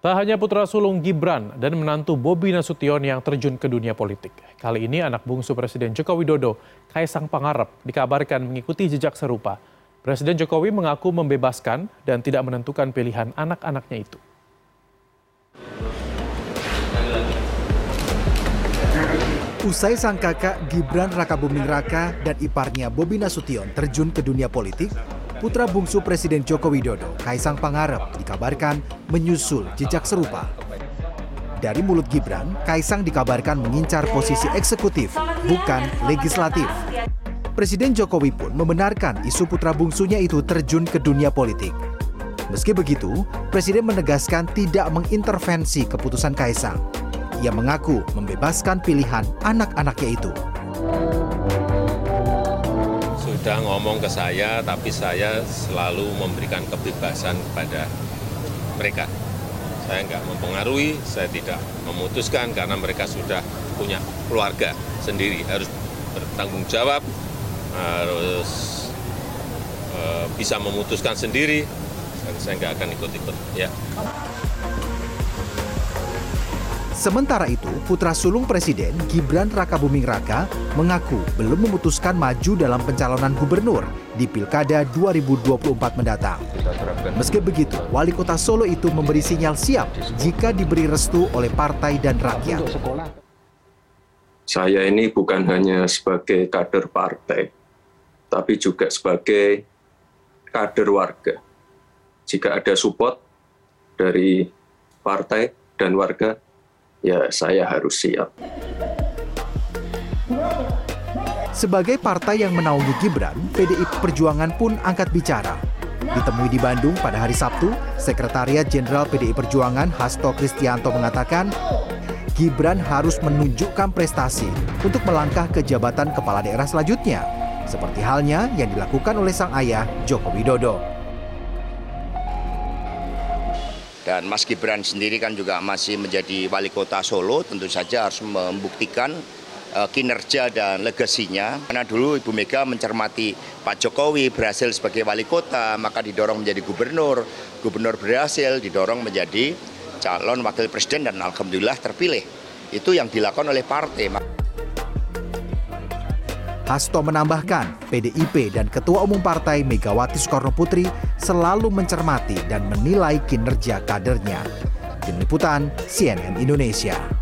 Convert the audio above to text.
Tak hanya putra sulung Gibran dan menantu Bobi Nasution yang terjun ke dunia politik. Kali ini anak bungsu Presiden Joko Widodo, Kaisang Pangarep, dikabarkan mengikuti jejak serupa. Presiden Jokowi mengaku membebaskan dan tidak menentukan pilihan anak-anaknya itu. Usai sang kakak Gibran Rakabuming Raka dan iparnya Bobi Nasution terjun ke dunia politik, putra bungsu Presiden Joko Widodo, Kaisang Pangarep, dikabarkan menyusul jejak serupa. Dari mulut Gibran, Kaisang dikabarkan mengincar posisi eksekutif, bukan legislatif. Presiden Jokowi pun membenarkan isu putra bungsunya itu terjun ke dunia politik. Meski begitu, Presiden menegaskan tidak mengintervensi keputusan Kaisang. Ia mengaku membebaskan pilihan anak-anaknya itu sudah ngomong ke saya, tapi saya selalu memberikan kebebasan kepada mereka. Saya nggak mempengaruhi, saya tidak memutuskan karena mereka sudah punya keluarga sendiri, harus bertanggung jawab, harus e, bisa memutuskan sendiri, dan saya nggak akan ikut-ikut. Ya. Sementara itu, putra sulung Presiden Gibran Rakabuming Raka mengaku belum memutuskan maju dalam pencalonan gubernur di Pilkada 2024 mendatang. Meski begitu, wali kota Solo itu memberi sinyal siap jika diberi restu oleh partai dan rakyat. Saya ini bukan hanya sebagai kader partai, tapi juga sebagai kader warga. Jika ada support dari partai dan warga, ya saya harus siap. Sebagai partai yang menaungi Gibran, PDI Perjuangan pun angkat bicara. Ditemui di Bandung pada hari Sabtu, Sekretariat Jenderal PDI Perjuangan Hasto Kristianto mengatakan, Gibran harus menunjukkan prestasi untuk melangkah ke jabatan kepala daerah selanjutnya, seperti halnya yang dilakukan oleh sang ayah Joko Widodo. Dan Mas Gibran sendiri kan juga masih menjadi wali kota Solo, tentu saja harus membuktikan uh, kinerja dan legasinya. Karena dulu Ibu Mega mencermati Pak Jokowi berhasil sebagai wali kota, maka didorong menjadi gubernur. Gubernur berhasil, didorong menjadi calon wakil presiden dan alhamdulillah terpilih. Itu yang dilakukan oleh partai. Hasto menambahkan, PDIP dan Ketua Umum Partai Megawati Soekarno Putri selalu mencermati dan menilai kinerja kadernya. Tim Liputan CNN Indonesia.